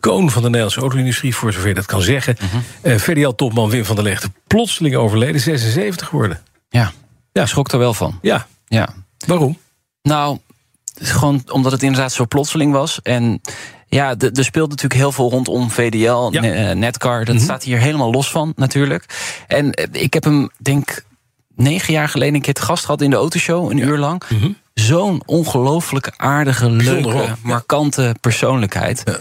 icoon van de Nederlandse auto-industrie, voor zover je dat kan zeggen. Mhm. Eh VDL-topman Wim van der Legte, plotseling overleden, 76 geworden. Ja, Ja. schrok er wel van. Ja, Ja. waarom? Nou, gewoon omdat het inderdaad zo plotseling was. En ja, er speelt natuurlijk heel veel rondom VDL, Ja. eh, Netcar. Dat Mhm. staat hier helemaal los van, natuurlijk. En eh, ik heb hem, denk negen jaar geleden een keer te gast gehad in de autoshow, een uur lang. Mhm. Zo'n ongelooflijk aardige, Bijzonder leuke, hoor. Markante persoonlijkheid. Ja.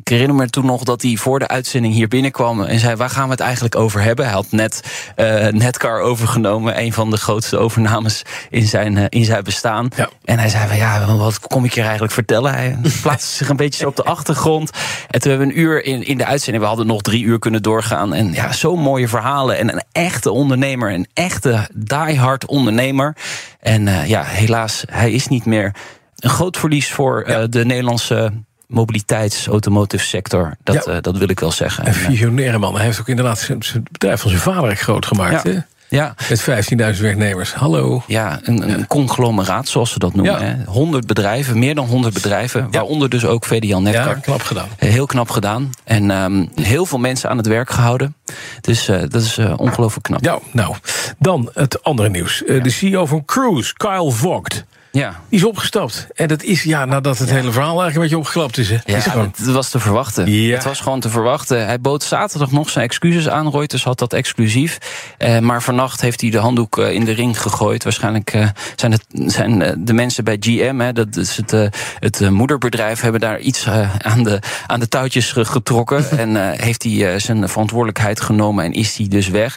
Ik herinner me toen nog dat hij voor de uitzending hier binnenkwam en zei: Waar gaan we het eigenlijk over hebben? Hij had net eh, Netcar overgenomen, een van de grootste overnames in zijn, eh, in zijn bestaan. Ja. En hij zei: van, Ja, wat kom ik hier eigenlijk vertellen? Hij plaatste zich een beetje zo op de achtergrond. En toen hebben we een uur in, in de uitzending, we hadden nog drie uur kunnen doorgaan. En ja, zo'n mooie verhalen. En een echte ondernemer, een echte diehard ondernemer. En eh, ja, helaas, hij is niet meer. Een groot verlies voor de Nederlandse mobiliteits-automotive sector. Dat, Ja. eh, dat wil ik wel zeggen. Een En, eh, visionaire man. Hij heeft ook inderdaad zijn, zijn bedrijf van zijn vader groot gemaakt. Ja. Hè? ja, Met 15.000 werknemers. Hallo. ja, een, een conglomeraat, zoals ze dat noemen. Ja. hè. 100 bedrijven, meer dan 100 bedrijven. Waaronder dus ook VDL Netcar. Ja, knap gedaan. Heel knap gedaan. En ehm, heel veel mensen aan het werk gehouden. Dus eh, dat is eh, ongelooflijk knap. Ja, nou, dan het andere nieuws. Eh, De CEO van Cruise, Kyle Vogt, Ja. die is opgestapt. En dat is, ja, nadat het hele verhaal eigenlijk een beetje opgeklapt is. Hè. Ja, is gewoon, het was te verwachten. Ja. Het was gewoon te verwachten. Hij bood zaterdag nog zijn excuses aan. Reuters had dat exclusief. Eh, maar vannacht heeft hij de handdoek eh, in de ring gegooid. Waarschijnlijk eh, zijn, het, zijn eh, de mensen bij GM, hè, dat is het, eh, het moederbedrijf, hebben daar iets aan, de, aan de touwtjes ge- getrokken. en eh, heeft hij eh, zijn verantwoordelijkheid genomen en is hij dus weg.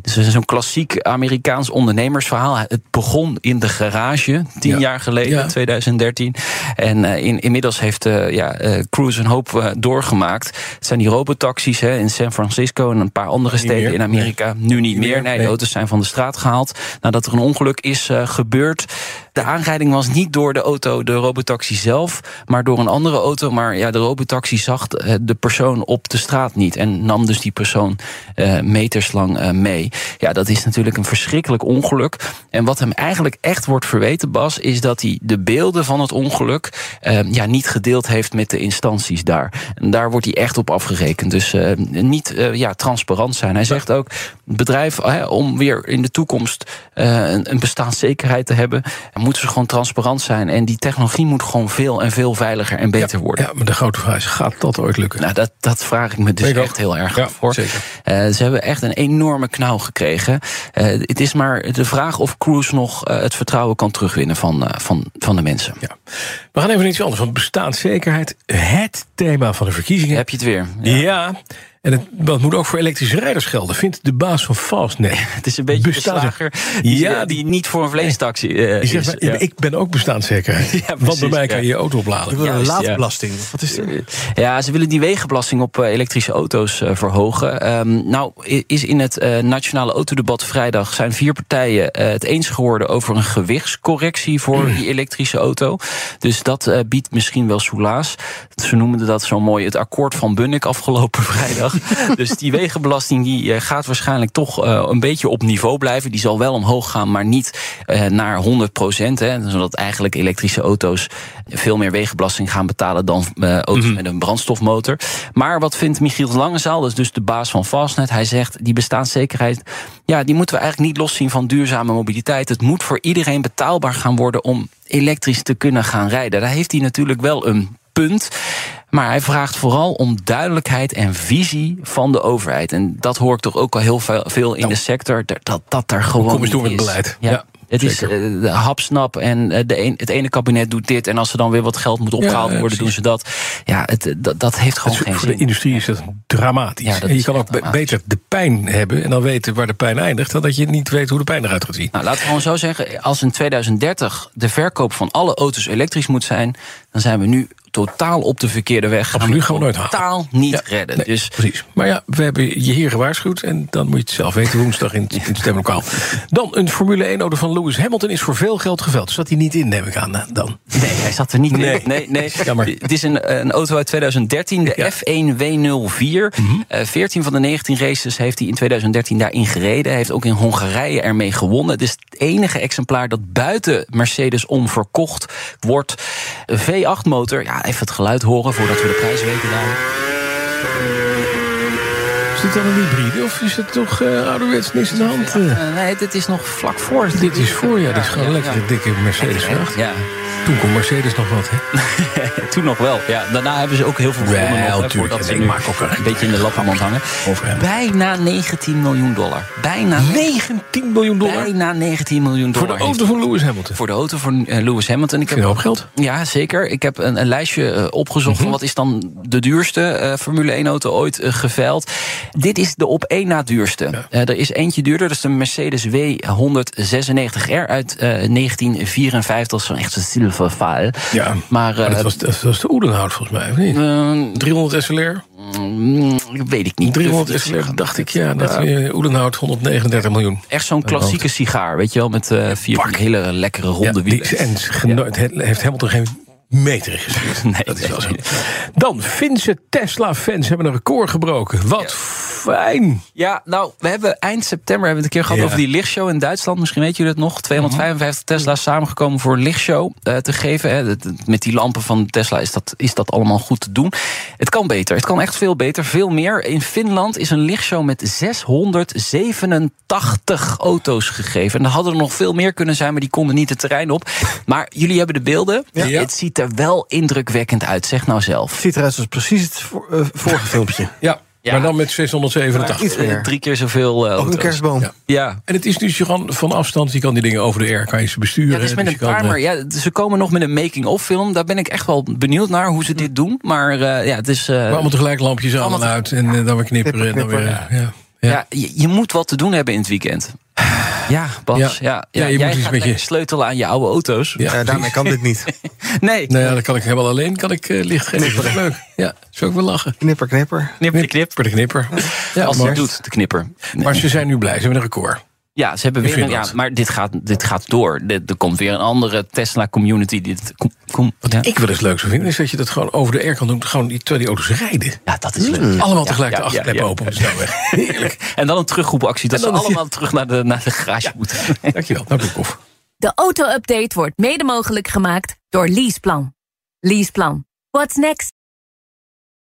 Dus het is zo'n klassiek Amerikaans ondernemersverhaal. Het begon in de garage, tien Ja. jaar geleden, Ja. 2013. En eh, in, inmiddels heeft eh ja, eh, Cruise een hoop doorgemaakt. Het zijn die robotaxis hè, in San Francisco en een paar andere Niet steden meer, in Amerika. Nu niet meer. Nee, de auto's zijn van de straat gehaald. Nadat er een ongeluk is gebeurd. De aanrijding was niet door de auto, de robotaxi zelf, maar door een andere auto. Maar ja, de robotaxi zag de persoon op de straat niet. En nam dus die persoon eh, meterslang mee. Ja, dat is natuurlijk een verschrikkelijk ongeluk. En wat hem eigenlijk echt wordt verweten, Bas, is dat hij de beelden van het ongeluk eh, ja, niet gedeeld heeft met de instanties daar. En daar wordt hij echt op afgerekend. Dus eh, niet eh, ja, transparant zijn. Hij zegt ook, het bedrijf, om weer in de toekomst eh, een, bestaanszekerheid te hebben, moeten ze gewoon transparant zijn. En die technologie moet gewoon veel en veel veiliger en beter worden. ja, maar de grote vraag is, gaat dat ooit lukken? Nou, dat, dat vraag ik me dus Ik ook. echt heel erg Ja, voor. zeker. Eh, ze hebben echt een enorme knauw gekregen. Het is maar de vraag of Cruise nog het vertrouwen kan terugwinnen van, eh, van, van de mensen. Ja. We gaan even naar iets anders, want bestaanszekerheid, het thema van de verkiezingen. Heb je het weer? Ja, en het, dat moet ook voor elektrische rijders gelden, vindt de baas van Fastnet. Het is een beetje de Bestaan- slager die, Ja, die niet voor een vleestaxi eh, Die zegt, is. maar, Ja. Ik ben ook bestaanszekerheid, Ja, want bij mij kan je je auto opladen. willen een Juist, ja. laadbelasting. Wat is dat? Ja, ze willen die wegenbelasting op eh, elektrische auto's eh, verhogen. Ehm, nou, is in het eh, nationale autodebat vrijdag zijn vier partijen het eens geworden over een gewichtscorrectie voor die elektrische auto. Dus dat biedt misschien wel soelaas. Ze noemden dat zo mooi het akkoord van Bunnik afgelopen vrijdag. dus die wegenbelasting die, eh, gaat waarschijnlijk toch eh, een beetje op niveau blijven. Die zal wel omhoog gaan, maar niet eh, naar 100 procent. Zodat eigenlijk elektrische auto's veel meer wegenbelasting gaan betalen dan auto's met een brandstofmotor. Maar wat vindt Michiel Langezaal, dat is dus de baas van Fastnet, hij zegt die bestaanszekerheid, ja, die moeten we eigenlijk niet loszien van duurzame mobiliteit. Het moet voor iedereen betaalbaar gaan worden om elektrisch te kunnen gaan rijden. Daar heeft hij natuurlijk wel een punt. Maar hij vraagt vooral om duidelijkheid en visie van de overheid. En dat hoor ik toch ook al heel veel, in de sector. Dat dat, daar gewoon. kom eens door niet met beleid. Ja. Ja, het is zeker. de hapsnap en eh, de een, het ene kabinet doet dit. En als er dan weer wat geld moet opgehaald ja, worden, doen ze dat. Ja, het, eh, dat, dat heeft gewoon Het is- geen voor zin. de industrie is dat dramatisch. Ja, dat en je kan ook beter de pijn hebben en dan weten waar de pijn eindigt, dan dat je niet weet hoe de pijn eruit gaat zien. Nou, laten we gewoon zo zeggen. Als in 2030 de verkoop van alle auto's elektrisch moet zijn, dan zijn we nu totaal op de verkeerde weg. Absoluut, gaan we nooit halen. Totaal niet redden. Nee, dus Precies. Maar ja, we hebben je hier gewaarschuwd. En dan moet je het zelf weten woensdag in, het- in het stemlokaal. Dan een Formule 1-auto van Lewis Hamilton is voor veel geld geveld. Zat hij niet in, neem ik aan. eh, Dan. Nee, hij zat er niet Nee. in. Nee, nee. Jammer. Het is een, een auto uit 2013, de Ja. F1 W04. Eh, 14 van de 19 races heeft hij in 2013 daarin gereden. Hij heeft ook in Hongarije ermee gewonnen. Het is het enige exemplaar dat buiten Mercedes onverkocht wordt. Een V8-motor, ja, even het geluid horen voordat we de prijs weten daar. Is dit dan een hybride of is het toch eh, ouderwets niks aan de hand? eh? Eh, nee, dit is nog vlak voor. dit is voor, ja. Dit is gewoon lekker dikke Mercedes vracht. Ja, Toen kon Mercedes nog wat, hè? toen nog wel. Ja, daarna hebben ze ook heel veel gewonnen. Wel, nog, hè, tuurlijk. voordat ze Ik nu maak ook een- een beetje in de lappenmand hangen. Over. Bijna 19 miljoen dollar. Bijna 19 miljoen dollar Bijna 19 miljoen voor dollar. de heeft auto van Lewis Hamilton. voor de auto van eh, Lewis Hamilton. Ik een heb, hoop geld. ja, zeker. Ik heb een, een lijstje eh, opgezocht Mhm. van wat is dan de duurste eh, Formule 1 auto ooit eh, geveild. Dit is de op één na duurste. Er is eentje duurder, dat is de Mercedes W196R uit eh, 1954. Dat is zo'n zilverfaal. Ja, Maar, maar eh, dat was, dat was de Oedenhout volgens mij, of niet? Eh, 300 SLR? mm, weet ik niet. 300 Durf ik niet SLR, dacht ik, ja. Dat uh, Oedenhout 139 miljoen. Echt zo'n klassieke sigaar, weet je wel, met eh, vier hele lekkere ronde Ja, wielen. en heeft Hamilton geen meter gestuurd. Nee, dat is wel zo. Dan, Finse Tesla-fans hebben een record gebroken. Wat fijn. Ja, nou, we hebben eind september hebben we het een keer gehad Ja. over die lichtshow in Duitsland. Misschien weet jullie het nog. 255 Tesla's samengekomen voor een lichtshow eh, te geven. Hè. Met die lampen van Tesla is dat, is dat allemaal goed te doen. Het kan beter. Het kan echt veel beter. Veel meer. In Finland is een lichtshow met 687 auto's gegeven. En er hadden er nog veel meer kunnen zijn, maar die konden niet het terrein op. Maar jullie hebben de beelden. Ja. Het ziet er wel indrukwekkend uit. Zeg nou zelf. ziet eruit als precies het eh, vorige filmpje. Ja, Ja. maar dan met 687. Iets meer. Drie keer zoveel eh, Ook een kerstboom. Ja. Ja, En het is dus je gewoon van afstand, je kan die dingen over de air, kan je ze besturen. Ja, dus met Dus een timer. eh, Ja, ze komen nog met een making-of film. Daar ben ik echt wel benieuwd naar hoe ze dit doen. Maar eh, ja, het is. eh, maar allemaal tegelijk lampjes aan en allemaal uit en dan weer knipperen. en dan weer, ja. Ja. ja, je, je moet wat te doen hebben in het weekend. Ja, Bas. Ja. Ja, Ja, je jij moet iets gaat met je- sleutelen aan je oude auto's. Ja, Ja, daarmee kan dit niet. Nee, Nou ja, dan kan ik helemaal alleen kan ik eh, licht geven. Dat is leuk. Ja, zou ik wel lachen. Knipper, knipper. knip, knip, knip. Per de knipper. Ja, Als maar, het doet, de knipper. Nee. maar ze zijn nu blij, ze hebben een record. Ja, ze hebben weer een, ja, maar dit gaat, dit gaat door. Dit- Er komt weer een andere Tesla-community. Dit, kom, kom, ja. Ik wil eens leuk zou vinden, is dat je dat gewoon over de air kan doen. Gewoon die, terwijl die auto's rijden. ja, dat is leuk. Allemaal Ja, tegelijk ja, de achterklep ja, ja. open op de snelweg. Heerlijk. En dan een terugroepactie. Dat ze allemaal terug naar de, naar de garage moeten. Dankjewel. Nou, Broekhoff. De auto-update wordt mede mogelijk gemaakt door Leaseplan. Leaseplan. What's next?